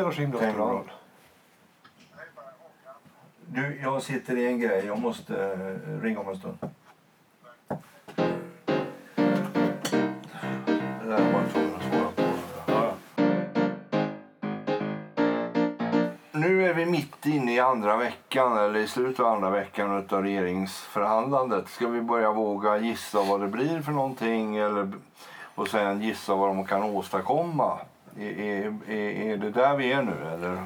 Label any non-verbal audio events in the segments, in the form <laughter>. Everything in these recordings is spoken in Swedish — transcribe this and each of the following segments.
spelar så himla stor roll. Du, jag sitter i en grej. Jag måste eh, ringa om en stund. Det där var jag tvungen att svara på. Ja, Nu är vi mitt inne i andra veckan, eller i slutet av andra veckan av regeringsförhandlandet. Ska vi börja våga gissa vad det blir för någonting eller, och sen gissa vad de kan åstadkomma? Är, är, är, det där vi är nu eller?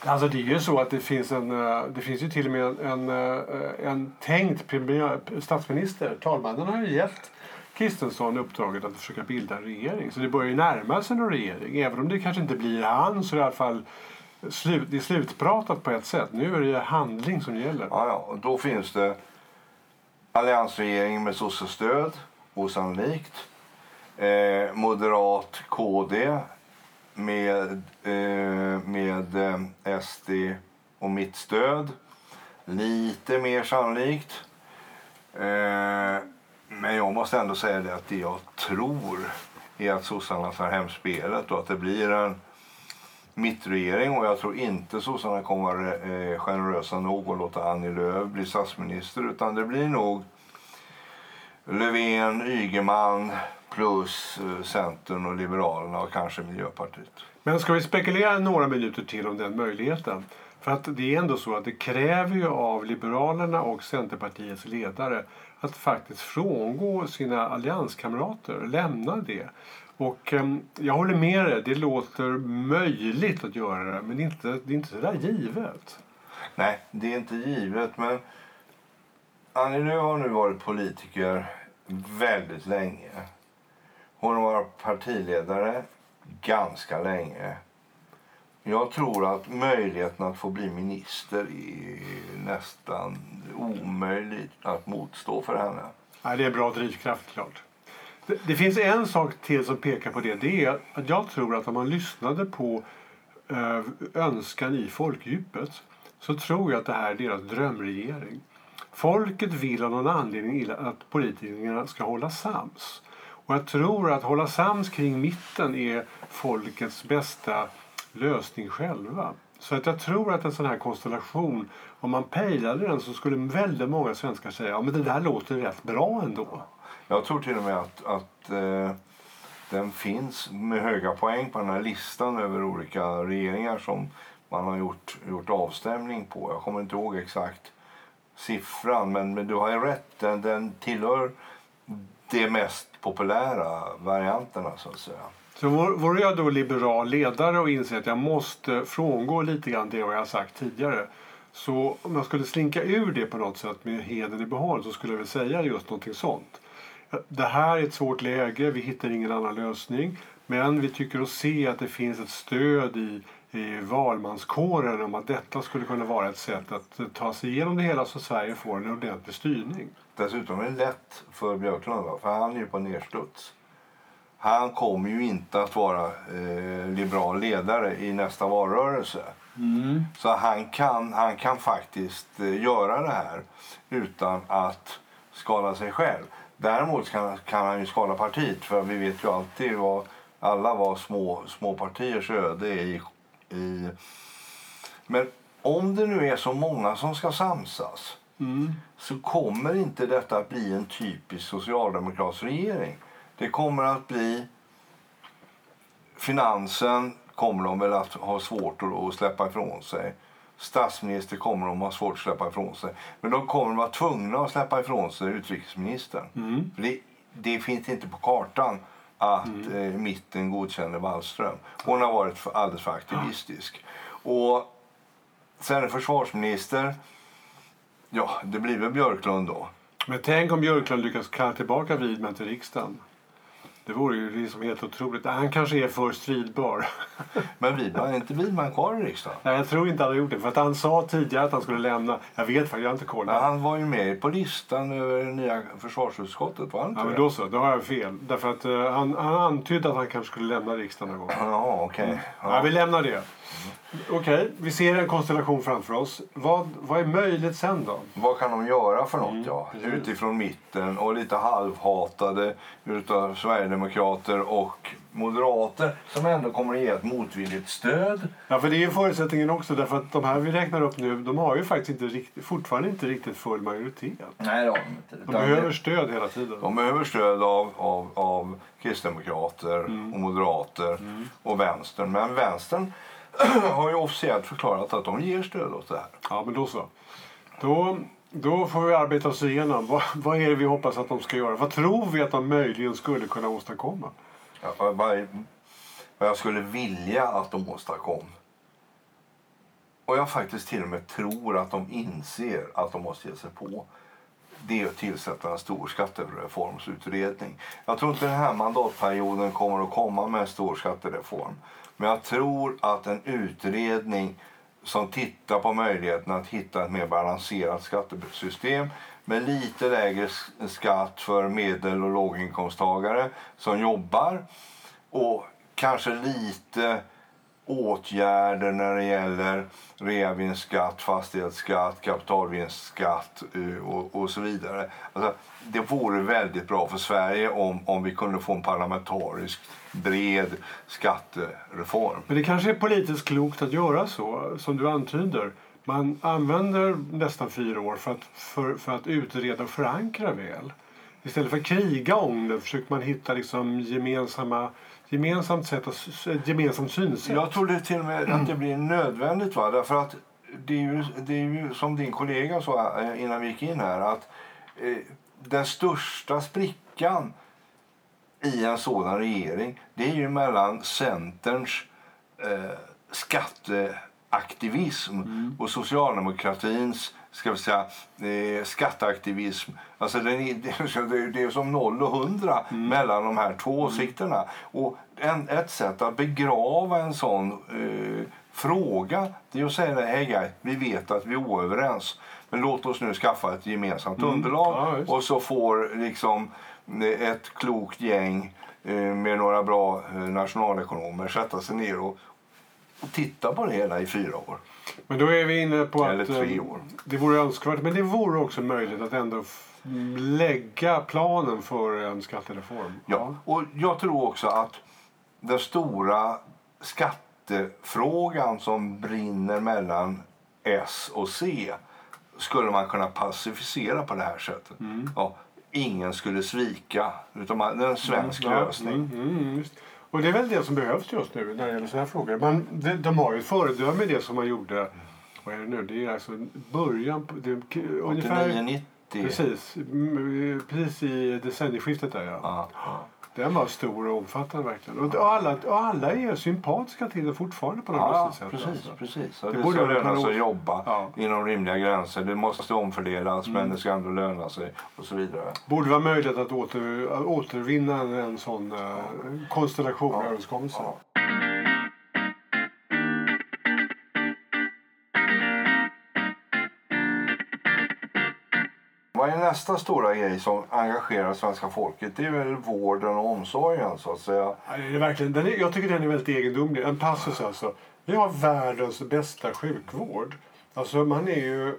Alltså det är ju så att det finns en, eh, det finns ju till och med en, en, eh, en tänkt premiär, statsminister. Talmannen har ju gett Kristensson uppdraget att försöka bilda en regering. Så det börjar ju närma sig en regering. Även om det kanske inte blir han så är det i alla fall slut, det är slutpratat på ett sätt. Nu är det handling som gäller. Ja, ja. Och då finns det alliansregering med sossestöd, osannolikt. Eh, moderat KD med, eh, med eh, SD och mitt stöd. Lite mer sannolikt. Eh, men jag måste ändå säga det att det jag tror är att sossarna tar hem spelet och att det blir en mittregering och jag tror inte sossarna kommer vara eh, generösa nog att låta Annie Lööf bli statsminister utan det blir nog Löfven, Ygeman plus eh, Centern och Liberalerna och kanske Miljöpartiet. Men ska vi spekulera några minuter till om den möjligheten? För att det är ändå så att det kräver ju av Liberalerna och Centerpartiets ledare att faktiskt frångå sina allianskamrater, lämna det. Och eh, jag håller med dig, det låter möjligt att göra det men det är inte, det är inte sådär givet. Nej, det är inte givet men Annie Lööf har nu varit politiker väldigt länge. Hon har varit partiledare ganska länge. Jag tror att möjligheten att få bli minister är nästan omöjligt att motstå för henne. Nej, det är en bra drivkraft klart. Det, det finns en sak till som pekar på det. Det är att jag tror att om man lyssnade på eh, önskan i folkdjupet så tror jag att det här är deras drömregering. Folket vill av någon anledning att politikerna ska hålla sams. Och jag tror att hålla sams kring mitten är folkets bästa lösning själva. Så att jag tror att en sån här konstellation, om man pejlade den så skulle väldigt många svenskar säga ja men det där låter rätt bra ändå. Jag tror till och med att, att eh, den finns med höga poäng på den här listan över olika regeringar som man har gjort, gjort avstämning på. Jag kommer inte ihåg exakt siffran men, men du har ju rätt. Den, den tillhör de mest populära varianterna så att säga. Så vore jag då liberal ledare och inser att jag måste frångå lite grann det jag har sagt tidigare. Så om jag skulle slinka ur det på något sätt med heden i behåll så skulle jag väl säga just någonting sånt. Det här är ett svårt läge, vi hittar ingen annan lösning. Men vi tycker att se att det finns ett stöd i, i valmanskåren om att detta skulle kunna vara ett sätt att ta sig igenom det hela så Sverige får en ordentlig styrning. Dessutom är det lätt för Björklund, för han är ju på nedstuds. Han kommer ju inte att vara eh, liberal ledare i nästa valrörelse. Mm. Så han kan, han kan faktiskt eh, göra det här utan att skada sig själv. Däremot kan, kan han ju skada partiet för vi vet ju alltid vad alla vad små, små partiers öde i, i... Men om det nu är så många som ska samsas Mm. så kommer inte detta att bli en typisk socialdemokratisk regering. Det kommer att bli... Finansen kommer de väl att ha svårt att, att släppa ifrån sig. Statsminister kommer de ha svårt att släppa ifrån sig. Men de kommer att vara tvungna att släppa ifrån sig utrikesministern. Mm. För det, det finns inte på kartan att eh, mitten godkänner Wallström. Hon har varit för, alldeles för aktivistisk. Och sen försvarsminister, ja det blir väl Björklund då. Men tänk om Björklund lyckas kalla tillbaka Widman till riksdagen. Det vore ju liksom helt otroligt. Han kanske är för stridbar. <laughs> Men Widman, är inte Widman kvar i riksdagen? Nej, jag tror inte han har gjort det. För att han sa tidigare att han skulle lämna. Jag vet faktiskt, jag har inte koll. Ja, han var ju med på listan över det nya försvarsutskottet, var han inte Ja, men då så, då har jag fel. Därför att eh, han, han antydde att han kanske skulle lämna riksdagen någon gång. Ja, okej. Ja, Ja. vi lämnar det. Okej, vi ser en konstellation framför oss. Vad, vad är möjligt sen då? Vad kan de göra för något? Mm, ja? precis. Utifrån mitten och lite halvhatade utav Sverigedemokrater och Moderater som ändå kommer att ge ett motvilligt stöd. Ja, för det är ju förutsättningen också därför att de här vi räknar upp nu, de har ju faktiskt inte riktigt, fortfarande inte riktigt full majoritet. Nej, det har de inte. De behöver stöd hela tiden. De behöver stöd av, av, av kristdemokrater Mm. och moderater och vänstern. Men vänstern <clears throat> har ju officiellt förklarat att de ger stöd åt det här. Ja, men då så. Då, då får vi arbeta oss igenom. Vad, vad är det vi hoppas att de ska göra? Vad tror vi att de möjligen skulle kunna åstadkomma? Ja, Vad, jag skulle vilja att de åstadkom. Och jag faktiskt till och med tror att de inser att de måste ge sig på. Det är att tillsätta en stor skattereformsutredning. Jag tror inte den här mandatperioden kommer att komma med en stor skattereform. Men jag tror att en utredning som tittar på möjligheten att hitta ett mer balanserat skattesystem med lite lägre skatt för medel och låginkomsttagare som jobbar och kanske lite åtgärder när det gäller reavinstskatt, fastighetsskatt, kapitalvinstskatt eh, och, och så vidare. Alltså, det vore väldigt bra för Sverige om, om vi kunde få en parlamentarisk bred skattereform. Men det kanske är politiskt klokt att göra så, som du antyder. Man använder nästan fyra år för att, för, för att utreda och förankra väl. Istället för att kriga om det försöker man hitta liksom gemensamma, gemensamt sätt ett gemensamt synsätt. Jag tror det till med att det blir nödvändigt. Va? Därför att det är, ju, det är ju som din kollega sa eh, innan vi gick in här att eh, den största sprickan i en sådan regering det är ju mellan Centerns eh, skatteaktivism och socialdemokratins ska vi säga, eh, skatteaktivism. Alltså <laughs> det, är- det är som noll och hundra mellan de här två åsikterna. Och en, ett sätt att begrava en sån eh, fråga det är att säga hej guys, vi vet att vi är oöverens. Men låt oss nu skaffa ett gemensamt underlag Ja, och så får liksom eh, ett klokt gäng eh, med några bra eh, nationalekonomer sätta sig ner och titta på det hela i fyra år. Men då är vi inne på Eller att tre eh, år. det vore önskvärt. Men det vore också möjligt att ändå lägga planen för en skattereform. Ja. Och jag tror också att den stora skattefrågan som brinner mellan S och C skulle man kunna pacificera på det här sättet. Mm. Ja, ingen skulle svika, utan man, det är en svensk Ja, lösning. Mm, mm. Och det är väl det som behövs just nu när det gäller sådana här frågor. Man, de, de har ju ett föredöme i det som man gjorde. Vad är det nu? Det är alltså början på... Det, ungefär... 89-90. Precis. Mm, Precis i decennieskiftet där ja. Ja. Den var stor och omfattande verkligen. Och alla, och alla är sympatiska till det fortfarande på något Ja, sätt. precis. alltså. precis. Det det, borde ska löna sig att jobba Ja. inom rimliga gränser. Det måste omfördelas, Mm. men det ska ändå löna sig och så vidare. Borde vara möjligt att, åter, att återvinna en, en sån uh, konstellation Ja. överenskommelse. Ja. Är nästa stora grej som engagerar svenska folket? Det är väl vården och omsorgen så att säga. Ja, det är verkligen, den är, jag tycker den är väldigt egendomlig. En passus alltså. Vi har världens bästa sjukvård. Alltså man är ju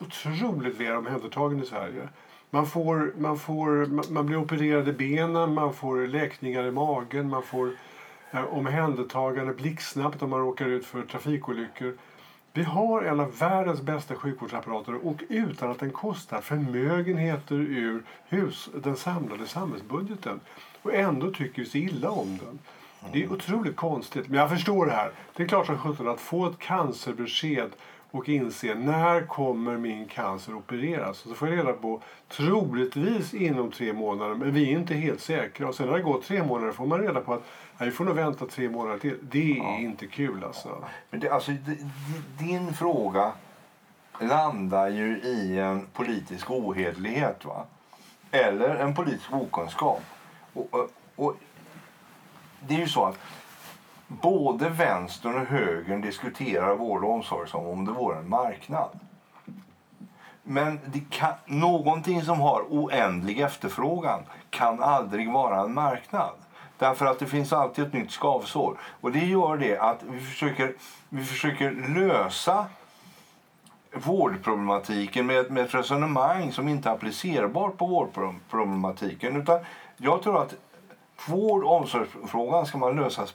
otroligt väl omhändertagen i Sverige. Man, får, man, får, man- man blir opererad i benen, man får läkningar i magen, man får eh, omhändertagande blixtsnabbt om man råkar ut för trafikolyckor. Vi har en av världens bästa sjukvårdsapparater och utan att den kostar förmögenheter ur hus, den samlade samhällsbudgeten. Och ändå tycker vi så illa om den. Det är otroligt konstigt. Men jag förstår det här. Det är klart som sjutton att få ett cancerbesked och inse när kommer min cancer opereras. Och så får jag reda på troligtvis inom tre månader men vi är inte helt säkra. Och sen när det går tre månader får man reda på att nej, vi får nog vänta tre månader till. Det är inte kul alltså. Men det, alltså, din fråga landar ju i en politisk ohederlighet. Va? Eller en politisk okunskap. Och, och, och, det är ju så att både vänstern och högern diskuterar vård och omsorg som om det vore en marknad. Men det kan, någonting som har oändlig efterfrågan kan aldrig vara en marknad. Därför att det finns alltid ett nytt skavsår. Och det gör det att vi försöker, vi försöker lösa vårdproblematiken med, med ett resonemang som inte är applicerbart på vårdproblematiken. Utan jag tror att vård och omsorgsfrågan ska man lösa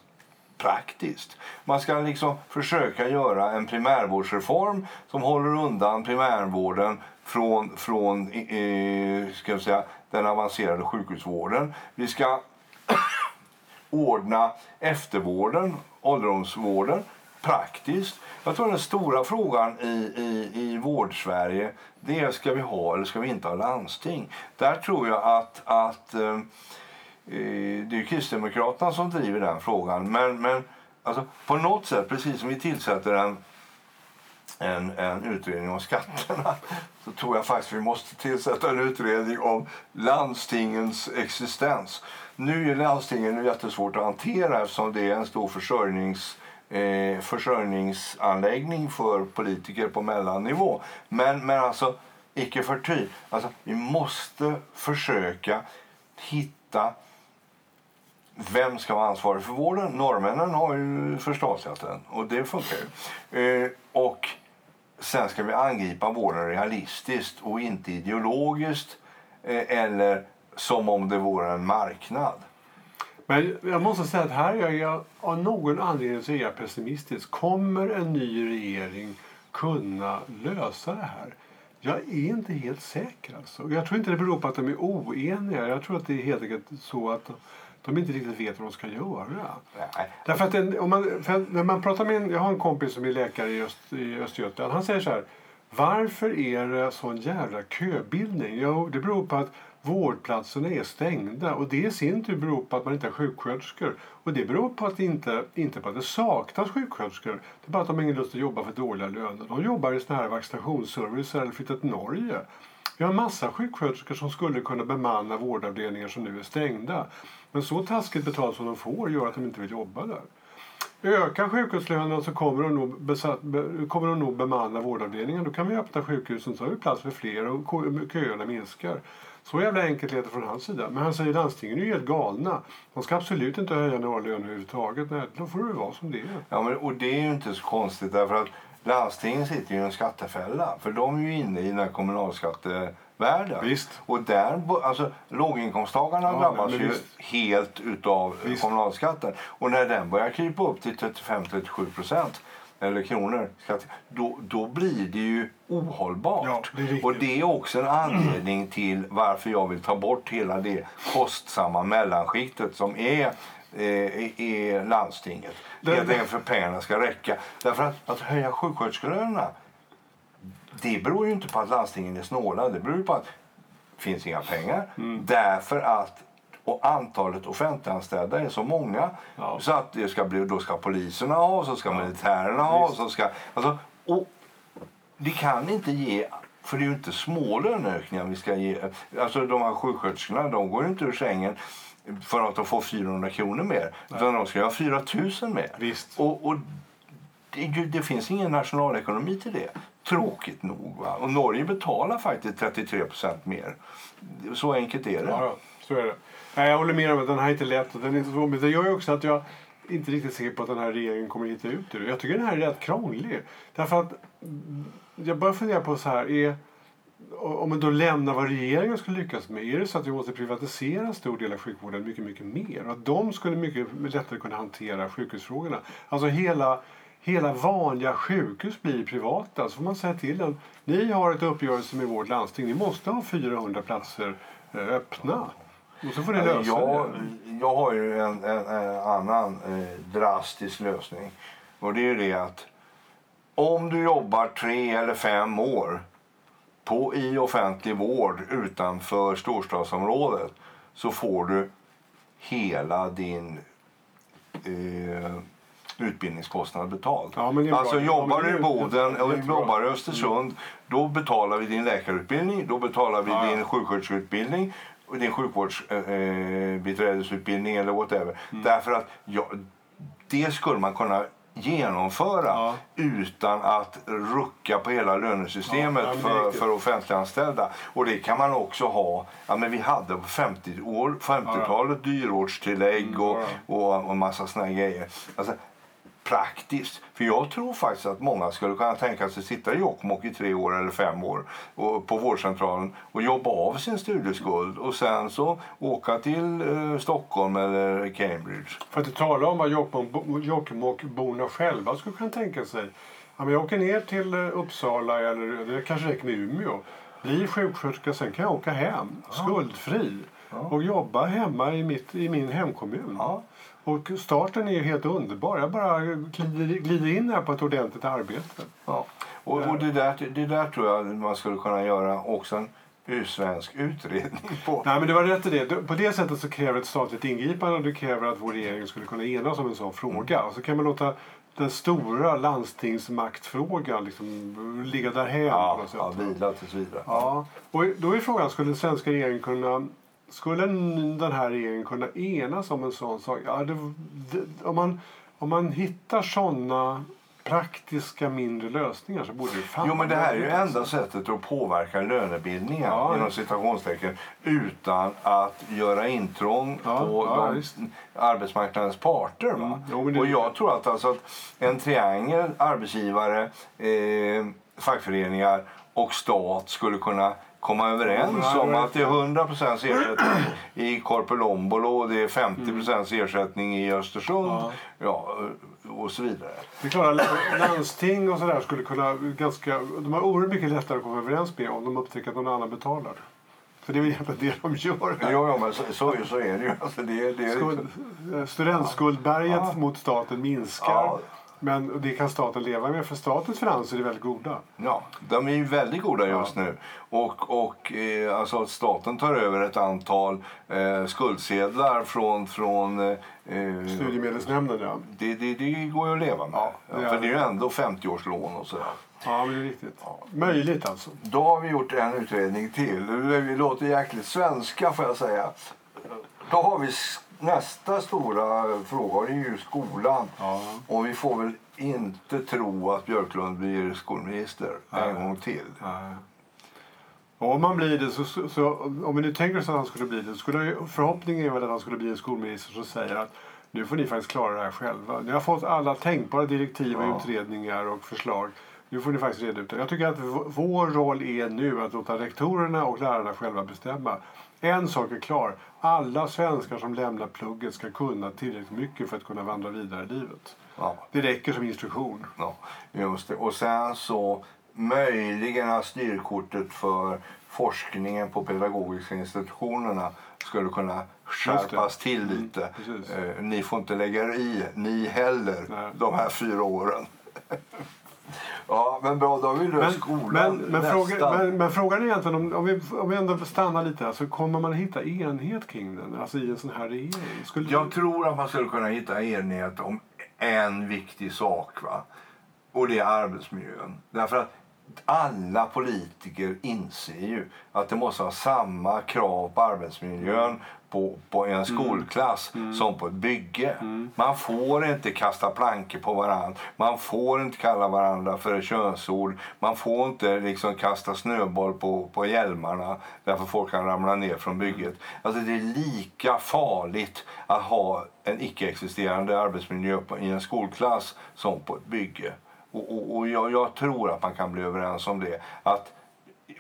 praktiskt. Man ska liksom försöka göra en primärvårdsreform som håller undan primärvården från, från eh, ska jag säga, den avancerade sjukhusvården. Vi ska <coughs> ordna eftervården, ålderdomsvården, praktiskt. Jag tror den stora frågan i, i, i vårdsverige det är ska vi ha eller ska vi inte ha landsting. Där tror jag att, att eh, eh Eh, det är Kristdemokraterna som driver den frågan. Men, men alltså, på något sätt, precis som vi tillsätter en en, en utredning om skatterna <laughs> så tror jag faktiskt vi måste tillsätta en utredning om landstingens existens. Nu är landstingen jättesvårt att hantera eftersom det är en stor försörjnings, eh, försörjningsanläggning för politiker på mellannivå. Men, men alltså, icke förty, alltså, vi måste försöka hitta vem ska vara ansvarig för vården? Norrmännen har ju förstatligat den och det funkar ju. Eh, och Sen ska vi angripa vården realistiskt och inte ideologiskt eh, eller som om det vore en marknad. Men jag måste säga att här är jag av någon anledning så är jag pessimistisk. Kommer en ny regering kunna lösa det här? Jag är inte helt säker. Alltså. Jag tror inte det beror på att de är oeniga. Jag tror att det är helt enkelt så att de inte riktigt vet vad de ska göra. Nej. Därför att en, om man, när man pratar med en, jag har en kompis som är läkare i, Öst, i Östergötland. Han säger så här. Varför är det sån jävla köbildning? Jo, det beror på att vårdplatserna är stängda och det i sin tur beror på att man inte har sjuksköterskor. Och det beror på att det inte, inte på att det saknas sjuksköterskor. Det är bara att de har ingen lust att jobba för dåliga löner. De jobbar i såna här vaccinationsservicer eller flyttat till Norge. Vi har en massa sjuksköterskor som skulle kunna bemanna vårdavdelningar som nu är stängda. Men så taskigt betalt som de får gör att de inte vill jobba där. Ökar sjukhuslönerna så kommer de, nog besatt, kommer de nog bemanna vårdavdelningen. Då kan vi öppna sjukhusen så har vi plats för fler och köerna minskar. Så jävla enkelt är det från hans sida. Men han säger att landstingen är ju helt galna. De ska absolut inte höja några löner överhuvudtaget. Nej, då får det vara som det är. Ja, men, och det är ju inte så konstigt därför att landstingen sitter ju i en skattefälla. För de är ju inne i den här kommunalskattevärlden. Visst. Och där, alltså, låginkomsttagarna ja, drabbas ju visst. helt utav visst. kommunalskatten. Och när den börjar krypa upp till 35-37 procent eller kronor, då, då blir det ju ohållbart. Ja, det och det är också en anledning till varför jag vill ta bort hela det kostsamma mellanskiktet som är eh, i landstinget. Helt enkelt för pengarna ska räcka. Därför att, att höja sjuksköterskelönerna det beror ju inte på att landstingen är snåla. Det beror på att det finns inga pengar. Mm. Därför att och antalet offentliganställda är så många ja. så att det ska bli, då ska poliserna ha, så ska ja. militärerna ha. Så ska, alltså, och det kan inte ge för det är ju inte små löneökningar vi ska ge. Alltså de här sjuksköterskorna de går inte ur sängen för att de får 400 kronor mer. Nej. Utan de ska ha 4 000 mer. Visst. Och, och det, det, finns ingen nationalekonomi till det. Tråkigt nog. Va? Och Norge betalar faktiskt 33 procent mer. Så enkelt är det. Ja, så är det. Nej, jag håller med om att den här är inte lätt. Och den är så, men det gör ju också att jag inte riktigt säker på att den här regeringen kommer hitta ut ur det. Jag tycker den här är rätt krånglig. Därför att jag börjar fundera på så här. Är, om man då lämnar vad regeringen skulle lyckas med, är det så att vi måste privatisera en stor del av sjukvården mycket, mycket mer? Och att de skulle mycket lättare kunna hantera sjukhusfrågorna? Alltså hela, hela vanliga sjukhus blir privata. Så får man säga till dem, ni har ett uppgörelse med vårt landsting, ni måste ha 400 platser eh, öppna. Och så får ni lösa jag, det. Jag har ju en, en, en annan eh, drastisk lösning. Och det är det att om du jobbar tre eller fem år på, i offentlig vård utanför storstadsområdet så får du hela din eh, utbildningskostnad betald. Ja, alltså jobbar du i Boden och jobbar i Östersund mm. då betalar vi din läkarutbildning, då betalar vi ja, din sjuksköterskeutbildning din sjukvårdsbiträdesutbildning eh, eller whatever. Mm. Därför att ja, det skulle man kunna genomföra Ja. utan att rucka på hela lönesystemet Ja, ja, för, för offentliganställda. Och det kan man också ha. Ja, men vi hade på 50 år- 50-talet dyrortstillägg Mm, och, ja. och, och massa såna grejer. Alltså, praktiskt. För jag tror faktiskt att många skulle kunna tänka sig sitta i Jokkmokk i tre år eller fem år och, på vårdcentralen och jobba av sin studieskuld och sen så åka till eh, Stockholm eller Cambridge. För att inte tala om vad Jokkmokk- Jokkmokkborna själva skulle kunna tänka sig. Ja, jag åker ner till eh, Uppsala eller det kanske räcker med Umeå. Blir sjuksköterska, sen kan jag åka hem skuldfri och jobba hemma i, mitt, i min hemkommun. Ja. Och starten är ju helt underbar. Jag bara glider, glider in här på ett ordentligt arbete. Ja. Och, och det, där, det där tror jag man skulle kunna göra också en svensk utredning på. Nej, men det var rätt i det. På det sättet så kräver ett statligt ingripande och det kräver att vår regering skulle kunna enas om en sån fråga. Och så kan man låta den stora landstingsmaktfrågan liksom ligga därhän på Ja, något sätt. ja, vila tills vidare. Ja, och då är frågan, skulle den svenska regeringen kunna skulle den här regeringen kunna enas om en sån sak? Ja, det, det, om, man, om man hittar såna praktiska mindre lösningar så borde det fan Jo, men det här är ju enda sättet att påverka lönebildningen Ja, inom citationstecken utan att göra intrång Ja, på ja, de, arbetsmarknadens parter. Va? Mm, jo, Och jag tror att, alltså, att en triangel, arbetsgivare, eh, fackföreningar och stat skulle kunna komma överens Ja, om att det är 100% ersättning i Korpilombolo och det är 50% ersättning i Östersund Ja. ja, och så vidare. Det är klart landsting och sådär skulle kunna ganska... De har oerhört mycket lättare att komma överens med om de upptäcker att någon annan betalar. För det är väl egentligen det de gör. här. Jo, jo men så, så, så är det ju. Alltså, det, det, är Skuld, eh, Studentskuldberget Ja. mot staten minskar. Ja. Men det kan staten leva med för statens finanser är väldigt goda. Ja, de är ju väldigt goda just nu. Och, och eh, alltså att staten tar över ett antal eh, skuldsedlar från... från eh, Studiemedelsnämnden ja. det, det, det går ju att leva med. Ja, Ja, det för det. är ju ändå 50-årslån och sådär. Ja, men det är riktigt. Möjligt alltså. Då har vi gjort en utredning till. Vi låter jäkligt svenska får jag säga. Då har vi nästa stora fråga, är ju skolan. Ja. Och vi får väl inte tro att Björklund blir skolminister en Nej. gång till. Nej. Om han blir det så, så, så om vi nu tänker oss att han skulle bli det så skulle förhoppningen är väl att han skulle bli en skolminister som säger att nu får ni faktiskt klara det här själva. Ni har fått alla tänkbara direktiv och Ja. utredningar och förslag. Nu får ni faktiskt reda ut det. Jag tycker att vår roll är nu att låta rektorerna och lärarna själva bestämma. En sak är klar. Alla svenskar som lämnar plugget ska kunna tillräckligt mycket för att kunna vandra vidare i livet. Ja. Det räcker som instruktion. Ja, just det. Och sen så möjligen att styrkortet för forskningen på pedagogiska institutionerna skulle kunna skärpas till lite. precis. eh, ni får inte lägga er i, ni heller, Nej. de här fyra åren. <laughs> ja, men bra, då har vi löst Men, skolan. men, men, fråga, men, men frågan är egentligen om, om, vi, om vi ändå stannar lite här, så kommer man hitta enhet kring den? Alltså i en sån här regering? Skulle Jag tror att man skulle kunna hitta enighet om en viktig sak. Va? Och det är arbetsmiljön. Därför att alla politiker inser ju att det måste vara samma krav på arbetsmiljön på, på en skolklass som på ett bygge. Man får inte kasta plankor på varandra. Man får inte kalla varandra för könsord. Man får inte liksom kasta snöboll på, på hjälmarna därför folk kan ramla ner från bygget. Alltså det är lika farligt att ha en icke-existerande arbetsmiljö på, i en skolklass som på ett bygge. Och, och, och jag, jag tror att man kan bli överens om det. Att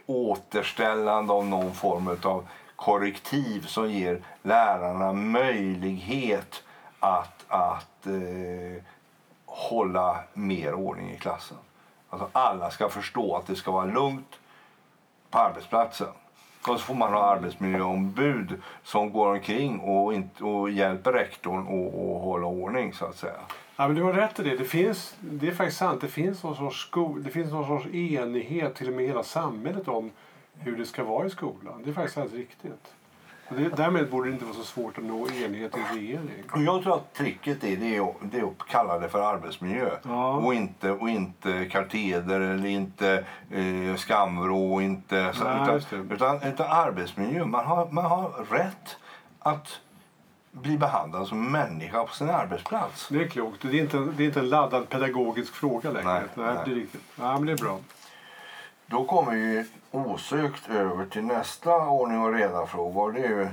återställande av någon form av korrektiv som ger lärarna möjlighet att, att eh, hålla mer ordning i klassen. Alltså alla ska förstå att det ska vara lugnt på arbetsplatsen. Och så får man ha arbetsmiljöombud som går omkring och, inte, och hjälper rektorn att hålla ordning så att säga. Ja, men du har rätt i det. Det, finns, det är faktiskt sant. Det finns, någon sorts sko, det finns någon sorts enighet till och med hela samhället om hur det ska vara i skolan. Det är faktiskt alldeles riktigt. Och det, därmed borde det inte vara så svårt att nå enighet i regering. Och jag tror att tricket är, det är, det är att kalla det för arbetsmiljö. Ja. Och, inte, och inte kateder eller inte eh, skamvrå. Och inte, så, Nej, utan, utan, utan arbetsmiljö. Man har, man har rätt att bli behandlad som människa på sin arbetsplats. Det är klokt. Det är inte, det är inte en laddad pedagogisk fråga längre. Nej, nej, nej. Det är riktigt. Ja, men det är bra. Då kommer vi osökt över till nästa ordning och reda-fråga. Det är ju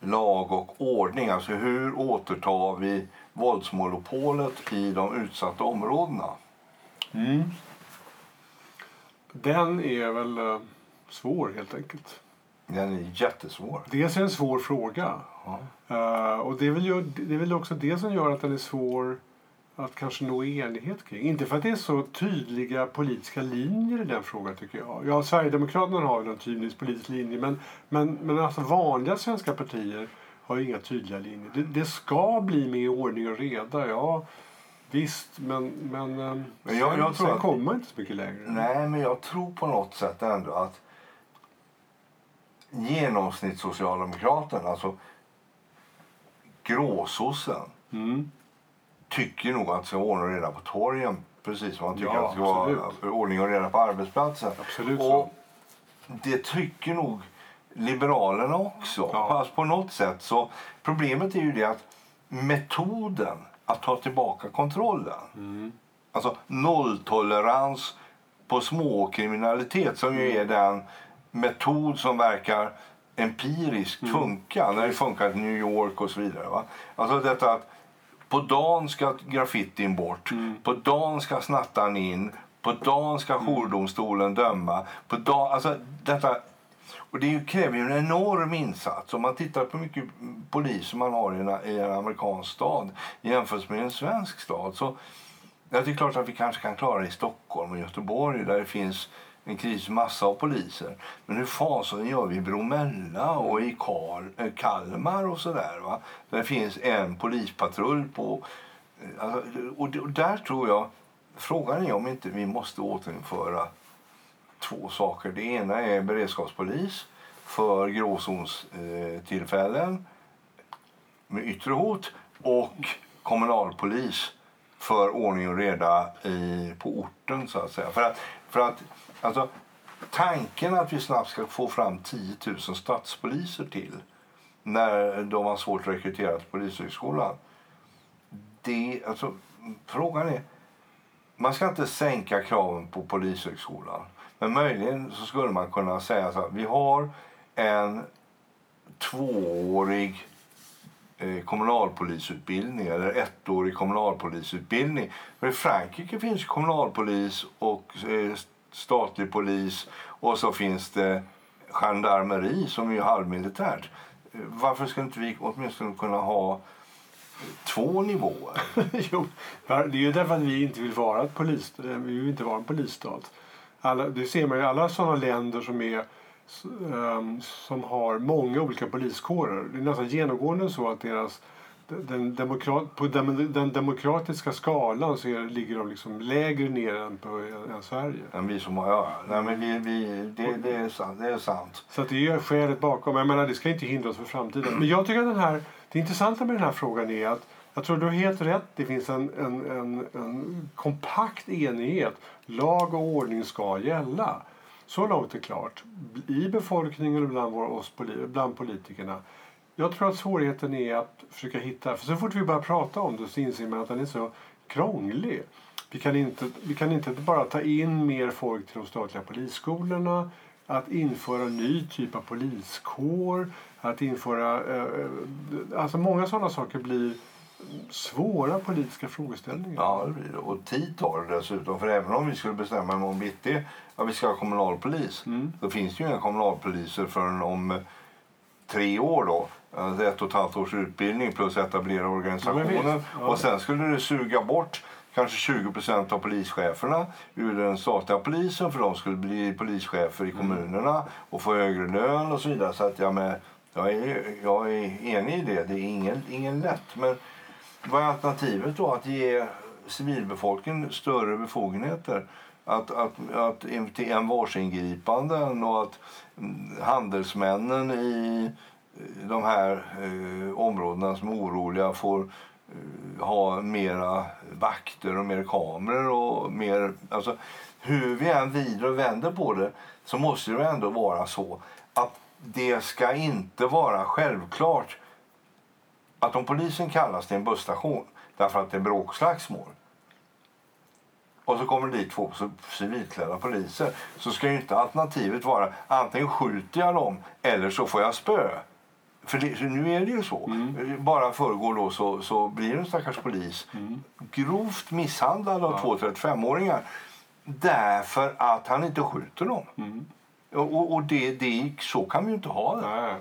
lag och ordning. Alltså hur återtar vi våldsmonopolet i de utsatta områdena? Den är väl eh, svår helt enkelt. Den är jättesvår. Dels är det en svår fråga. Eh, och det är, väl, det är väl också det som gör att den är svår att kanske nå enighet kring. Inte för att det är så tydliga politiska linjer i den frågan tycker jag. Ja, Sverigedemokraterna har ju en tydlig politisk linje men, men, men alltså vanliga svenska partier har ju inga tydliga linjer. Det, det ska bli mer ordning och reda, ja visst men, men, eh, Men jag- sen, jag tror sen att- kommer inte så mycket längre. Nej, men jag tror på något sätt ändå att genomsnittssocialdemokraten, alltså gråsossen, Mm. tycker nog att det ska och reda på torgen precis som man tycker Ja, att det ska vara absolut. ordning och reda på arbetsplatsen. Absolut så. och det tycker nog Liberalerna också. Ja. Fast på något sätt så problemet är ju det att metoden att ta tillbaka kontrollen, Mm. alltså nolltolerans på småkriminalitet som ju är den metod som verkar empiriskt Mm. funka när det funkar i New York och så vidare. Va? Alltså detta att på dagen ska graffitin bort, Mm. på dagen ska snattaren in, på dagen ska jourdomstolen döma. På dagen, alltså detta, och det kräver ju en enorm insats. Om man tittar på hur mycket poliser man har i en, i en amerikansk stad jämfört med en svensk stad så Ja, det är klart att vi kanske kan klara det i Stockholm och Göteborg där det finns en krigsmassa av poliser. Men hur fasen gör vi i Bromölla och i Karl, eh, Kalmar och sådär va? Där det finns en polispatrull på... Eh, alltså, och, där tror jag... Frågan är om inte vi måste återinföra två saker. Det ena är beredskapspolis för gråzonstillfällen med yttre hot och kommunalpolis för ordning och reda i, på orten så att säga. För att, för att alltså, tanken att vi snabbt ska få fram 10 000 stadspoliser till när de har svårt att rekrytera till polishögskolan. Det, alltså, frågan är, man ska inte sänka kraven på polishögskolan. Men möjligen så skulle man kunna säga så här, vi har en tvåårig eh, kommunalpolisutbildning eller ettårig kommunalpolisutbildning. För I Frankrike finns kommunalpolis och eh, statlig polis och så finns det gendarmeri som är halvmilitärt. Varför ska inte vi åtminstone kunna ha två nivåer? <laughs> jo, det är ju därför att vi inte vill vara ett polis, vi vill inte vara en polisstat. Alla, det ser man i alla sådana länder som är ehm, som har många olika poliskårer. Det är nästan genomgående så att deras den, demokrat, på den, demokratiska skalan så är, ligger de liksom lägre ner än, på, än Sverige. Än vi som har, ja, nej, men vi, vi, det, det, är sant, det är sant. Så att det är skälet bakom. Jag menar, det ska inte hindra oss för framtiden. Men jag tycker att den här, det intressanta med den här frågan är att jag tror du har helt rätt. Det finns en, en, en, en kompakt enighet. Lag och ordning ska gälla. Så långt är klart. I befolkningen och bland, oss, bland politikerna. Jag tror att svårigheten är att försöka hitta... För så fort vi börjar prata om det så inser man att den är så krånglig. Vi kan inte, vi kan inte bara ta in mer folk till de statliga polisskolorna att införa en ny typ av poliskår, att införa... Eh, alltså många sådana saker blir svåra politiska frågeställningar. Ja, det blir det. Och tid tar det dessutom. För även om vi skulle bestämma imorgon bitti att vi ska ha kommunalpolis. Mm. Då finns det ju inga kommunalpoliser förrän om tre år då. Alltså ett och ett halvt års utbildning plus etablera organisationen. Ja. Och sen skulle det suga bort kanske 20 procent av polischeferna ur den statliga polisen för de skulle bli polischefer i Mm. kommunerna och få högre lön och så vidare. Så att jag, med, jag, är, jag är enig i det. Det är ingen, ingen lätt. Men vad är alternativet då? Att ge civilbefolkningen större befogenheter? Att, att, att till envarsingripanden och att mm, handelsmännen i de här eh, områdena som är oroliga får eh, ha mera vakter och mer kameror och mer... Alltså, hur vi än vrider och vänder på det så måste det ändå vara så att det ska inte vara självklart att om polisen kallas till en busstation därför att det är bråkslagsmål och så kommer det dit två civilklädda poliser så ska ju inte alternativet vara antingen skjuter jag dem eller så får jag spö. För, det, för nu är det ju så. Mm. Bara förrgår då så, så blir en stackars polis Mm. grovt misshandlad av två 35-åringar därför att han inte skjuter dem. Mm. Och, och det, det, så kan vi ju inte ha det. Nej.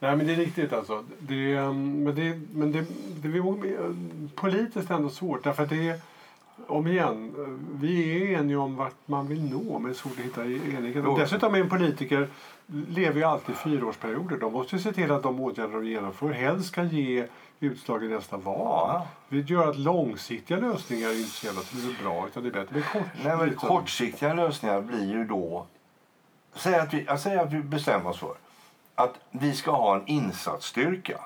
Nej, men det är riktigt alltså. Det, um, men det, men det, det är politiskt ändå svårt därför att det är om igen, eh, vi är eniga om vart man vill nå men det är svårt att hitta enighet. Och dessutom är en politiker lever ju alltid i fyraårsperioder. De måste se till att de åtgärder de genomför helst ska ge utslag i nästa val. Ja. Vi gör att långsiktiga lösningar är inte så jävla bra utan det är bättre med kort, Nej, men liksom. kortsiktiga lösningar blir ju då... Säg att, vi, jag säger att vi bestämmer oss för att vi ska ha en insatsstyrka.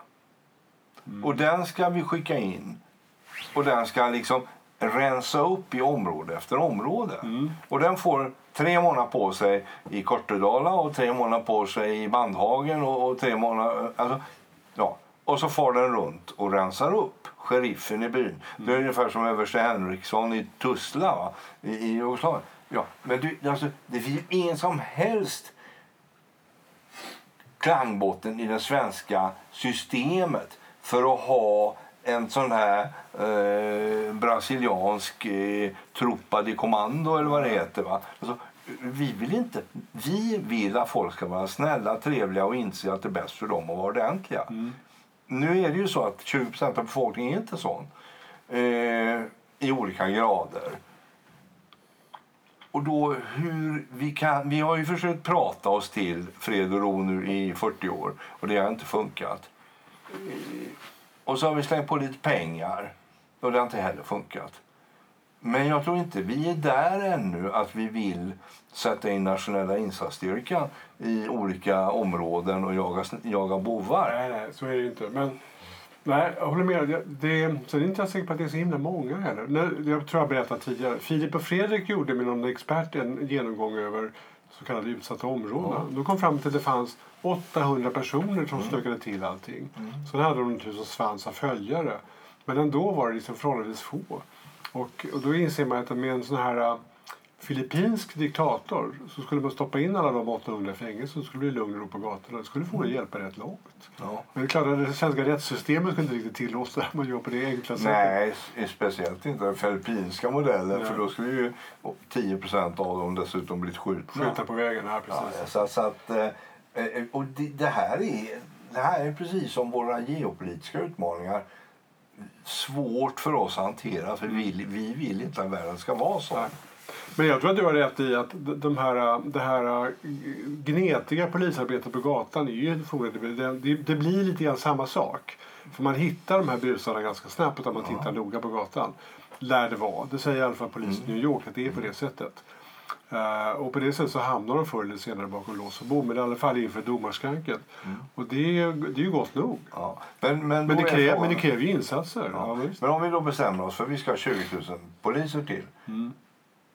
Och den ska vi skicka in. Och den ska liksom rensa upp i område efter område. Och den får tre månader på sig i Kortedala och tre månader på sig i Bandhagen och, och tre månader... Alltså, ja. Och så far den runt och rensar upp sheriffen i byn. Det är ungefär som överste Henriksson i Tuzla va? i, i Jugoslavien. Ja, men du, alltså, det finns ju ingen som helst klangbotten i det svenska systemet för att ha en sån här eh, brasiliansk eh, truppa di kommando eller vad det heter. Va? Alltså, vi vill inte. Vi vill att folk ska vara snälla, trevliga och inse att det är bäst för dem att vara ordentliga. Nu är det ju så att 20% av befolkningen är inte sån. Eh, I olika grader. Och då hur vi kan... Vi har ju försökt prata oss till fred och ro nu i 40 år och det har inte funkat. Och så har vi slängt på lite pengar och det har inte heller funkat. Men jag tror inte vi är där ännu att vi vill sätta in nationella insatsstyrkan i olika områden och jaga, jaga bovar. Nej, nej, så är det inte. Men, nej, jag håller med. Det, det är inte jag säker på att det är så himla många heller. Jag tror jag berättade tidigare. Filip och Fredrik gjorde med någon expert en genomgång över så kallade utsatta områden. De kom fram till att det fanns 800 personer som stökade till allting. Sen hade de tusen svans av följare. Men ändå var det liksom förhållandevis få. Och, och då inser man att med en sån här äh, filippinsk diktator så skulle man stoppa in alla de 800 i fängelse så skulle det bli lugn och ro på gatorna. Det skulle förmodligen hjälpa rätt långt. Ja. Men det är klart att det svenska rättssystemet skulle inte riktigt tillåta att man gör på det enkla sättet. Nej, speciellt inte den filippinska modellen Nej. för då skulle ju 10% av dem dessutom blivit skjutna. Skjuta på vägen, ja Ja, precis. så, så att, eh, och det, det, här är, det här är precis som våra geopolitiska utmaningar svårt för oss att hantera för vi, vill- vi vill inte att världen ska vara så. Nej. Men jag tror att du har rätt i att de- här, det här gnetiga polisarbetet på gatan är ju det, det, blir lite grann samma sak. För man hittar de här busarna ganska snabbt om man tittar noga på gatan. Lär det vara. Det säger i alla fall polisen i New York att det är på det sättet. Eh, och på det sättet så hamnar de förr eller senare bakom lås och bom. Men i alla fall inför domarskranket. Och det, är- det är ju gott nog. Ja. Men, men, Men det, kräver, men det kräver ju insatser. Ja. Ja. Men om vi då bestämmer oss för att vi ska ha 20 000 poliser till.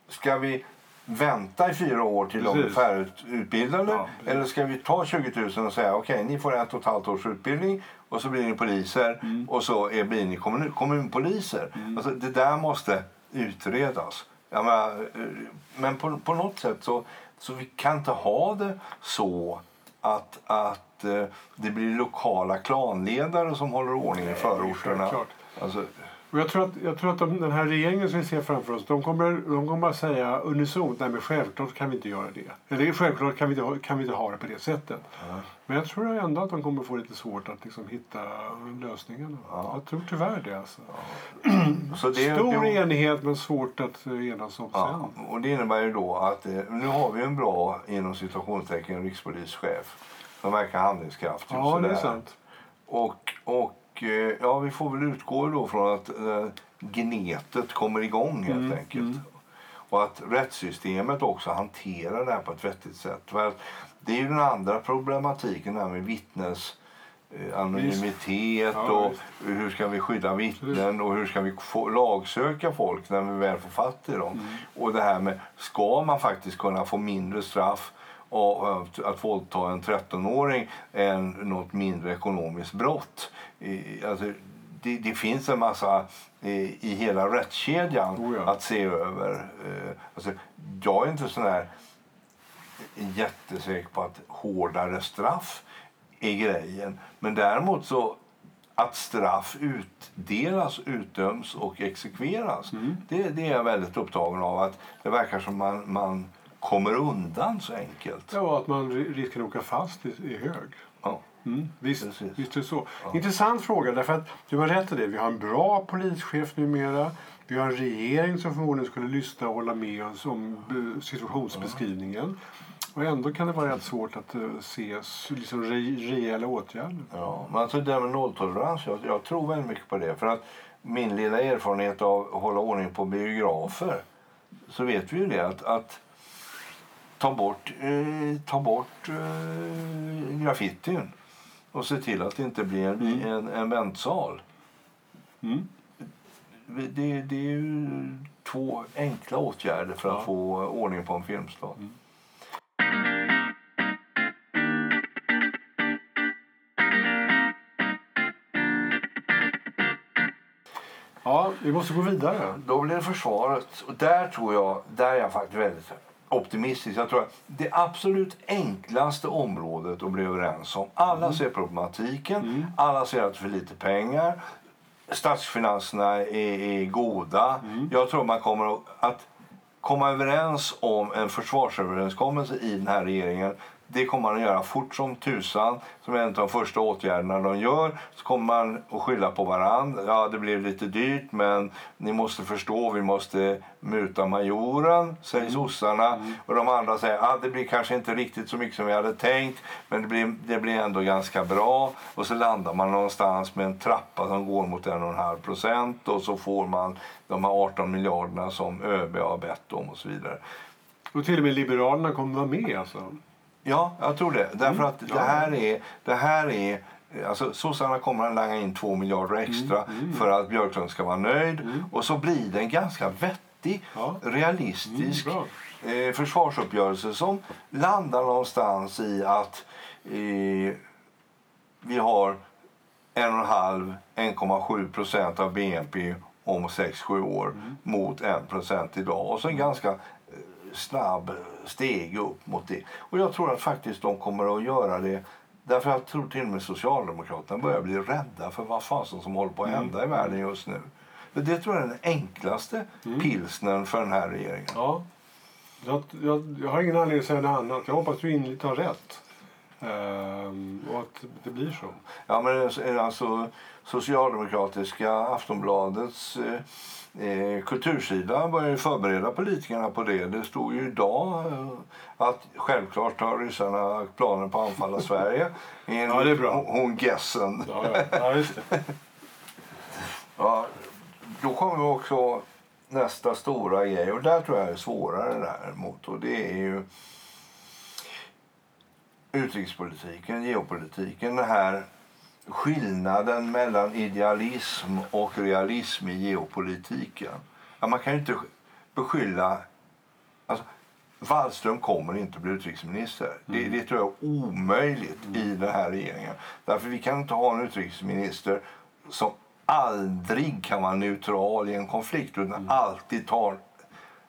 Ska vi vänta i fyra år till de är Precis. färdigutbildade? Ja, precis. eller ska vi ta 20 000 och säga okej, ni får ett och ett halvt års utbildning och så blir ni poliser och så är, blir ni kommun, kommunpoliser. Alltså, det där måste utredas. Jag menar, eh, men på, på något sätt så, så vi kan inte ha det så att, att eh, det blir lokala klanledare som håller ordning i förorterna. Alltså, Och jag tror att, jag tror att de, den här regeringen som vi ser framför oss, de kommer, de kommer att säga unisont, nej men självklart kan vi inte göra det. Eller självklart kan vi inte, kan vi inte ha det på det sättet. Men jag tror ändå att de kommer få lite svårt att liksom hitta lösningarna. Jag tror tyvärr det alltså. <clears throat> så det, Stor det, enighet men svårt att eh, enas om ja, sen. och det innebär ju då att eh, nu har vi en bra inom situationstecken rikspolischef som verkar handlingskraftig. Ja, det är sant. Och, och eh, ja, vi får väl utgå då från att eh, gnetet kommer igång helt Mm, enkelt. Och att rättssystemet också hanterar det här på ett vettigt sätt. För det är ju den andra problematiken där med vittnes eh, anonymitet Ja, och hur ska vi skydda vittnen och hur ska vi få lagsöka folk när vi väl får fatt i dem. Mm. Och det här med, ska man faktiskt kunna få mindre straff och att, våldta en 13-åring än något mindre ekonomiskt brott. Alltså, det, det, finns en massa i, hela rättskedjan Oh ja. att se över. Eh, Alltså, jag är inte sån här jättesäker på att hårdare straff är grejen. Men däremot så att straff utdelas, utdöms och exekveras. Det, det är jag väldigt upptagen av. att Det verkar som man, man kommer undan så enkelt. Ja, att man ri- risken att åka fast är, är hög. Ja. Mm, visst, Precis. visst är det så. Intressant fråga, därför att du har rätt i det. Vi har en bra polischef numera. Vi har en regering som förmodligen skulle lyssna och hålla med oss om eh, situationsbeskrivningen. Och ändå kan det vara rätt svårt att eh, se liksom, re, rejäla åtgärder. Ja, men alltså det där med nolltolerans, jag, jag tror väldigt mycket på det. För att min lilla erfarenhet av att hålla ordning på biografer så vet vi ju det att, att ta bort, eh, ta bort eh, graffitin och se till att det inte blir en, en, en väntsal. Mm. Det, det är ju två enkla åtgärder för att Ja. få ordning på en filmstad. Ja, vi måste gå vidare. Då blir det försvaret. Och där tror jag, där är jag faktiskt väldigt optimistisk. Jag tror att det absolut enklaste området att bli överens om. Alla ser problematiken, alla ser att det är för lite pengar. Statsfinanserna är, är goda. Jag tror man kommer att komma överens om en försvarsöverenskommelse i den här regeringen. Det kommer man att göra fort som tusan. Som en av de första åtgärderna de gör så kommer man att skylla på varandra. Ja, det blev lite dyrt men ni måste förstå, vi måste muta majoren, säger sossarna. Och de andra säger att ah, det blir kanske inte riktigt så mycket som vi hade tänkt men det blir, det blir ändå ganska bra. Och så landar man någonstans med en trappa som går mot en och en halv procent och så får man de här 18 miljarderna som ÖB har bett om och så vidare. Och till och med Liberalerna kommer vara med alltså. Ja, jag tror det. Därför att det här är... Det här är Alltså, sossarna kommer att langa in 2 miljarder extra för att Björklund ska vara nöjd. Och så blir det en ganska vettig, Ja. realistisk Mm, eh, försvarsuppgörelse som landar någonstans i att eh, vi har 1,5-1,7 procent av BNP om 6-7 år mot 1 procent idag. Och så en ganska eh, snabb steg upp mot det. Och jag tror att faktiskt de kommer att göra det Därför jag tror till och med Socialdemokraterna börjar bli rädda för vad fasen som håller på att hända i världen just nu. Det tror jag är den enklaste pilsnern för den här regeringen. Ja. Jag, jag, jag har ingen anledning att säga något annat. Jag hoppas du innerligt har rätt. Ehm, och att det blir så. Ja, men alltså Socialdemokratiska Aftonbladets eh, eh, kultursida börjar ju förbereda politikerna på det. Det stod ju idag eh, att självklart har ryssarna planer på att anfalla Sverige. <laughs> Ja, det är bra. Hon, Gessen. Ja, ja. ja just det. <laughs> Ja, då kommer vi också nästa stora grej och där tror jag är svårare däremot och det är ju utrikespolitiken, geopolitiken, den här skillnaden mellan idealism och realism i geopolitiken. Ja, man kan ju inte beskylla... Alltså, Wallström kommer inte bli utrikesminister. Det, det tror jag är omöjligt i den här regeringen. Därför vi kan inte ha en utrikesminister som aldrig kan vara neutral i en konflikt utan alltid tar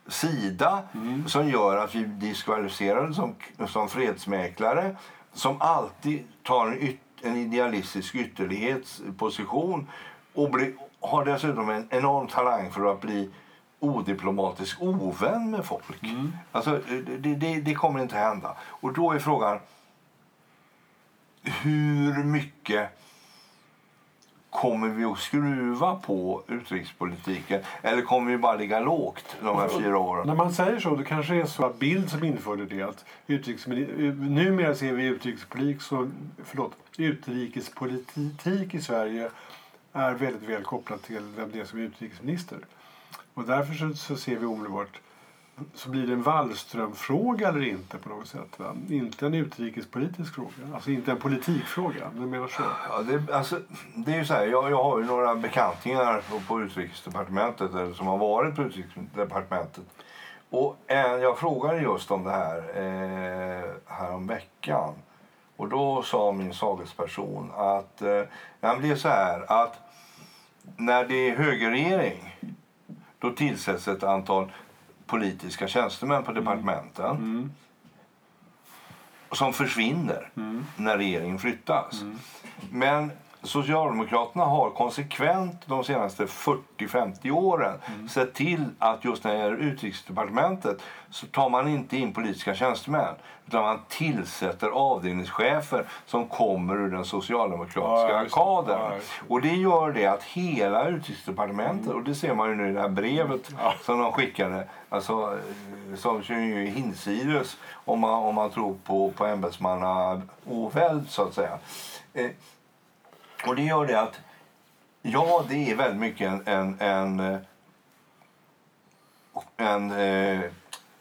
sida som gör att vi diskvalificerade som, som fredsmäklare som alltid tar en, yt, en idealistisk ytterlighetsposition och blir, har dessutom en enorm talang för att bli odiplomatisk ovän med folk. Alltså, det, det, det kommer inte hända. Och då är frågan hur mycket Kommer vi att skruva på utrikespolitiken eller kommer vi bara ligga lågt de här fyra åren? När man säger så, då kanske det är så att Bild som införde det att utrikesmini- numera ser vi utrikespolitik så, förlåt, utrikespolitik i Sverige är väldigt väl kopplat till vem det är som är utrikesminister. Och därför så, så ser vi omedelbart så blir det en Wallström-fråga eller inte på något sätt. Va? Inte en utrikespolitisk fråga, alltså inte en politikfråga. Du menar så? Ja, det, alltså, det är ju så här, jag, jag har ju några bekantingar på, på utrikesdepartementet eller som har varit på utrikesdepartementet. Och en, jag frågade just om det här eh, här veckan. Och då sa min sagesperson att eh, det är så här att när det är högerregering då tillsätts ett antal politiska tjänstemän på departementen Mm. som försvinner Mm. när regeringen flyttas. Men Socialdemokraterna har konsekvent de senaste 40-50 åren Mm. sett till att just när det gäller utrikesdepartementet så tar man inte in politiska tjänstemän utan man tillsätter avdelningschefer som kommer ur den socialdemokratiska Ja, kadern. Ja, Och det gör det att hela utrikesdepartementet, och det ser man ju nu i det här brevet Mm. Ja. som de skickade, alltså, som ju är hinsides om man, om man tror på, på ämbetsmanna oväld så att säga. Eh, och det gör det att, ja det är väldigt mycket en, en, en, eh, en eh,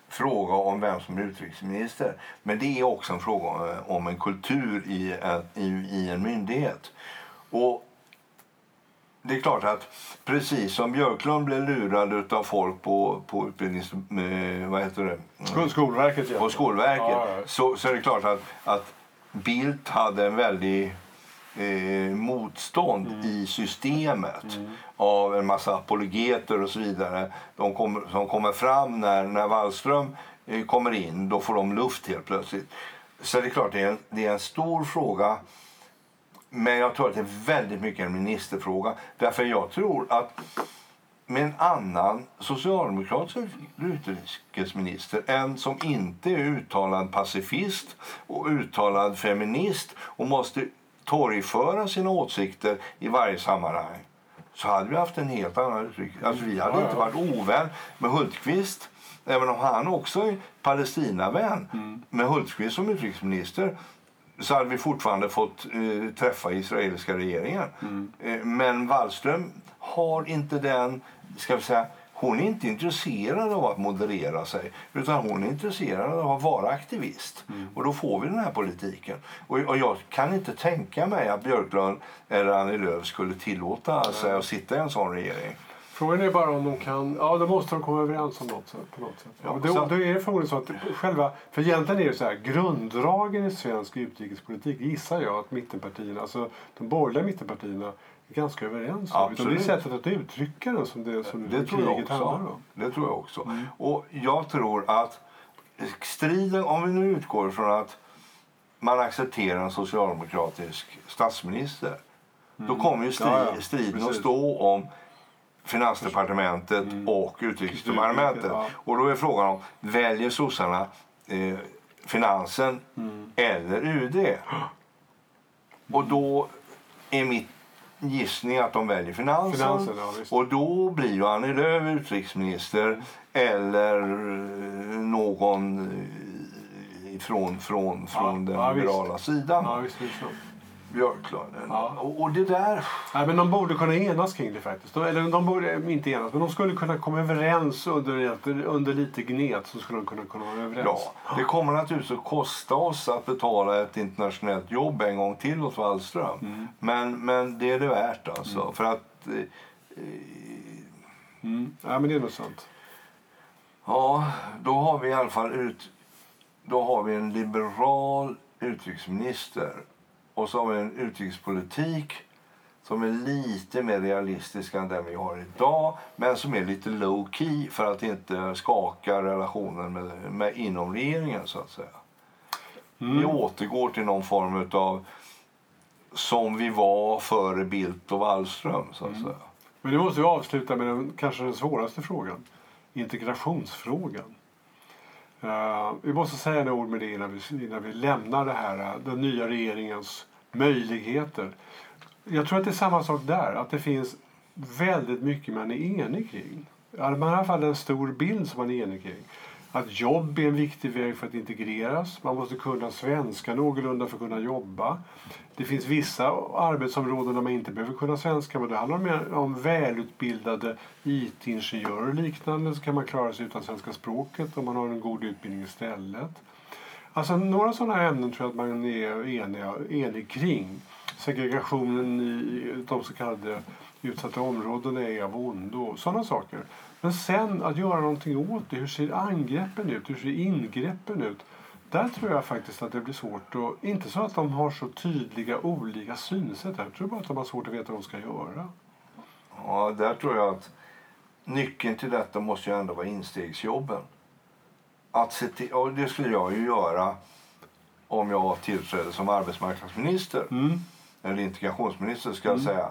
fråga om vem som är utrikesminister. Men det är också en fråga om, om en kultur i en, i, i en myndighet. Och det är klart att precis som Björklund blev lurad av folk på, på utbildnings... eh, Vad heter det? Skol- Skolverket, ja. på Skolverket Ja, ja. Så, så är det klart att, att Bildt hade en väldig eh, motstånd Mm. i systemet av en massa apologeter och så vidare. De kommer, som kommer fram när, när Wallström eh, kommer in. Då får de luft helt plötsligt. Så det är klart, det är en, det är en stor fråga. Men jag tror att det är väldigt mycket en ministerfråga. Därför jag tror att med en annan socialdemokratisk utrikesminister, en som inte är uttalad pacifist och uttalad feminist och måste torgföra sina åsikter i varje sammanhang så hade vi haft en helt annan utrikes... Alltså vi hade Ja, inte varit ovän med Hultqvist även om han också är Palestinavän. Med Hultqvist som utrikesminister så hade vi fortfarande fått eh, träffa israeliska regeringen. Eh, men Wallström har inte den, ska vi säga, hon är inte intresserad av att moderera sig utan hon är intresserad av att vara aktivist. Och då får vi den här politiken. Och, och jag kan inte tänka mig att Björklund eller Annie Lööf skulle tillåta sig att sitta i en sån regering. Frågan är bara om de kan... Ja, då måste de komma överens om något sätt, på något sätt. Ja, då, då är det förmodligen så att själva... För egentligen är det så här, grunddragen i svensk utrikespolitik gissar jag att mittenpartierna, alltså de borgerliga mittenpartierna, ganska överens om. Utan det är Absolut. sättet att uttrycka det som det som Det tror jag handlar också. om. Det tror jag också. Och jag tror att striden, om vi nu utgår från att man accepterar en socialdemokratisk statsminister, då kommer ju stri, Ja, ja. striden att stå om Finansdepartementet och Utrikesdepartementet. Ja. Och då är frågan om väljer sossarna eh, finansen eller UD? Och då är mitt gissning att de väljer finansen. Finansen, ja, visst. och då blir ju Annie Lööf utrikesminister eller eh, någon eh, från, från, från den ja, visst. liberala sidan. Ja, visst, visst. Björklund. Ja. Och, och det där... Nej, men de borde kunna enas kring det faktiskt. De, eller de borde inte enas, men de skulle kunna komma överens under, under lite gnet. Så skulle de kunna komma överens. Ja, det kommer naturligtvis att kosta oss att betala ett internationellt jobb en gång till åt Wallström. Mm. Men, men det är det värt alltså. För att... eh, Mm. Ja, men det är nog sant. Ja, då har vi i alla fall ut, då har vi en liberal utrikesminister och så har vi en utrikespolitik som är lite mer realistisk än den vi har idag men som är lite low key för att inte skaka relationen med, med inom regeringen så att säga. Vi återgår till någon form av som vi var före Bildt och Wallström så att säga. Men nu måste vi avsluta med den, kanske den svåraste frågan. Integrationsfrågan. Eh, vi måste säga några ord med det innan vi, innan vi lämnar det här, eh, den nya regeringens möjligheter. Jag tror att det är samma sak där, att det finns väldigt mycket man är enig kring. Man har i alla fall en stor bild som man är enig kring. Att jobb är en viktig väg för att integreras. Man måste kunna svenska någorlunda för att kunna jobba. Det finns vissa arbetsområden där man inte behöver kunna svenska men det handlar mer om välutbildade IT-ingenjörer och liknande så kan man klara sig utan svenska språket om man har en god utbildning istället. Alltså några sådana ämnen tror jag att man är enig, enig kring. Segregationen i de så kallade utsatta områdena är av ondo. Sådana saker. Men sen att göra någonting åt det. Hur ser angreppen ut? Hur ser ingreppen ut? Där tror jag faktiskt att det blir svårt. Och inte så att de har så tydliga olika synsätt. Jag tror bara att de har svårt att veta vad de ska göra. Ja, där tror jag att nyckeln till detta måste ju ändå vara instegsjobben. Att se till, och det skulle jag ju göra om jag tillträdde som arbetsmarknadsminister Mm. eller integrationsminister ska jag säga.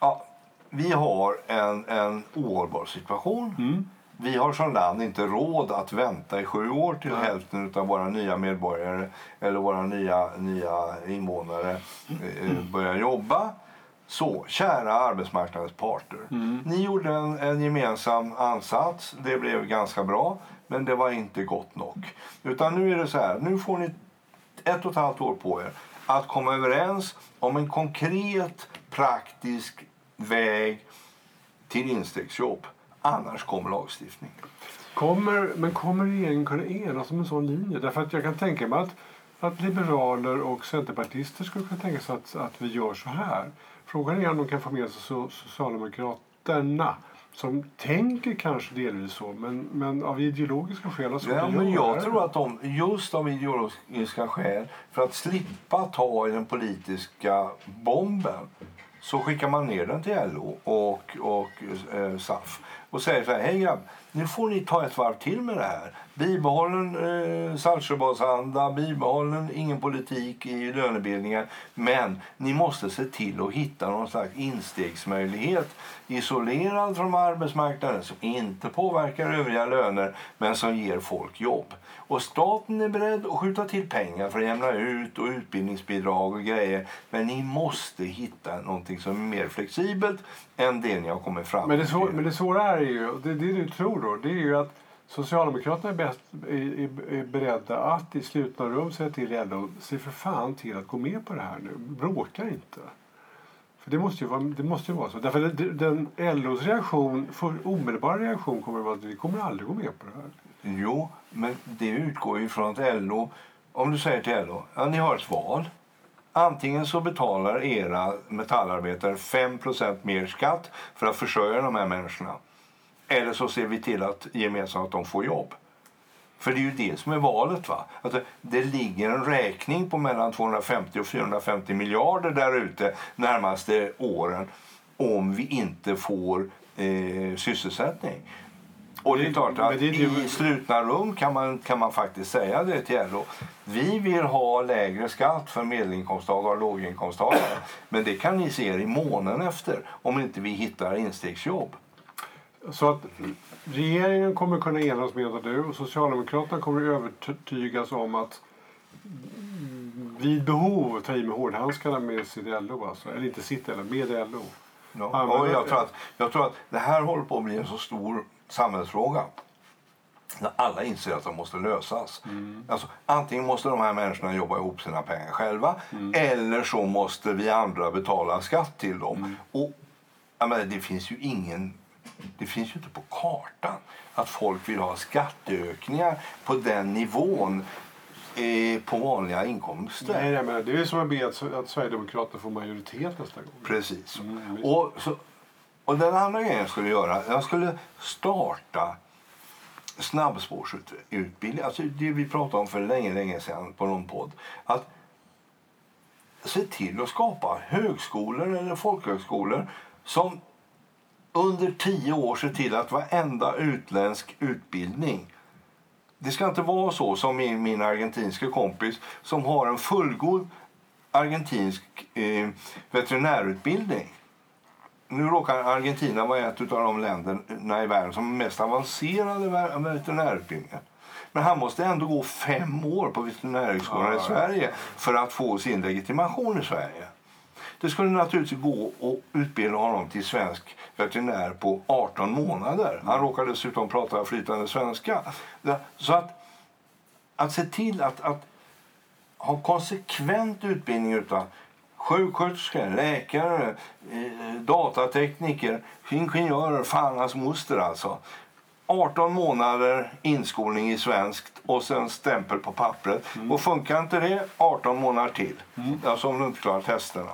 Ja, vi har en, en ohållbar situation. Mm. Vi har som land inte råd att vänta i sju år till Nej. hälften av våra nya medborgare eller våra nya, nya invånare eh, börjar jobba. Så, kära arbetsmarknadens parter. Ni gjorde en, en gemensam ansats. Det blev ganska bra, men det var inte gott nog. Utan nu är det så här, nu får ni ett och ett halvt år på er att komma överens om en konkret, praktisk väg till instegsjobb. Annars kommer lagstiftning. Kommer, men kommer regeringen kunna enas om en sån linje? Därför att jag kan tänka mig att, att liberaler och centerpartister skulle kunna tänka sig att, att vi gör så här. Frågan är om de kan få med sig Socialdemokraterna som tänker kanske delvis så, men, men av ideologiska skäl har svårt Ja, men jag det. tror att de, just av ideologiska skäl, för att slippa ta i den politiska bomben, så skickar man ner den till LO och, och eh, SAF och säger så här, hej grabb, nu får ni ta ett varv till med det här. Bibehållen eh, Saltsjöbadsanda, bibehållen ingen politik i lönebildningen. Men ni måste se till att hitta någon slags instegsmöjlighet isolerad från arbetsmarknaden som inte påverkar övriga löner men som ger folk jobb. Och staten är beredd att skjuta till pengar för att jämna ut och utbildningsbidrag och grejer. Men ni måste hitta någonting som är mer flexibelt än det ni har kommit fram Men det, svår, men det svåra är ju, det, det du tror då, det är ju att Socialdemokraterna är, bäst, är, är- beredda att i slutna rum säga till LO, se för fan till att gå med på det här nu, bråka inte. För det måste ju vara, det måste ju vara så. Därför det- den LOs reaktion, för omedelbara reaktion kommer att vara att vi kommer aldrig gå med på det här. Jo, men det utgår ju från att LO... Om du säger till LO, ja, ni har ett val. Antingen så betalar era metallarbetare 5 mer skatt för att försörja de här människorna. Eller så ser vi till att gemensamt att de får jobb. För det är ju det som är valet. va? Alltså, det ligger en räkning på mellan 250 och 450 miljarder där ute närmaste åren om vi inte får eh, sysselsättning. Och det är klart att det ju- i slutna rum kan man, kan man faktiskt säga det till LO. Vi vill ha lägre skatt för medelinkomsttagare och låginkomsttagare. Men det kan ni se er i månaden efter om inte vi hittar instegsjobb. Så att regeringen kommer kunna enas med du och Socialdemokraterna kommer övertygas om att vid behov ta i med hårdhandskarna med sitt LO. Alltså. Eller inte sitt LO, med LO. Ja, det- jag, tror att, jag tror att det här håller på att bli en så stor samhällsfråga. Alla inser att de måste lösas. Alltså, antingen måste de här människorna jobba ihop sina pengar själva eller så måste vi andra betala skatt till dem. Och, jag menar, det finns ju ingen det finns ju inte på kartan att folk vill ha skatteökningar på den nivån eh, på vanliga inkomster. Nej, jag menar, det är som att be att, att Sverigedemokraterna får majoritet nästa gång. Precis. Mm, och, så, och den andra grejen jag skulle göra, jag skulle starta snabbspårsutbildning. Alltså det vi pratade om för länge, länge sedan på någon podd. Att se till att skapa högskolor eller folkhögskolor som under tio år ser till att varenda utländsk utbildning det ska inte vara så som min, min argentinska kompis som har en fullgod argentinsk eh, veterinärutbildning. Nu råkar Argentina vara ett av de länderna i världen som mest avancerade veterinärutbildningar. Men han måste ändå gå fem år på veterinärhögskolan Ja, i. Sverige för att få sin legitimation i Sverige. Det skulle naturligtvis gå att utbilda honom till svensk veterinär på 18 månader. Han råkar dessutom prata flytande svenska. Så att, att se till att, att ha konsekvent utbildning utan sjuksköterskor, läkare, eh, datatekniker, ingenjörer, fan hans moster alltså. 18 månader inskolning i svenskt och sen stämpel på pappret. Och funkar inte det, 18 månader till. Alltså om du inte klarar testerna.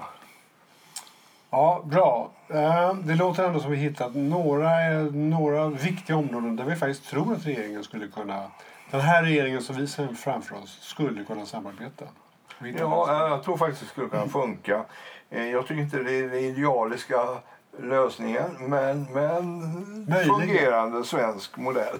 Ja, bra. Eh, Det låter ändå som vi hittat några, några viktiga områden där vi faktiskt tror att regeringen skulle kunna... Den här regeringen som vi ser framför oss skulle kunna samarbeta. Ja, lösningar. jag tror faktiskt det skulle kunna funka. Eh, Jag tycker inte det är den idealiska lösningen, men, men Möjligen. fungerande svensk modell.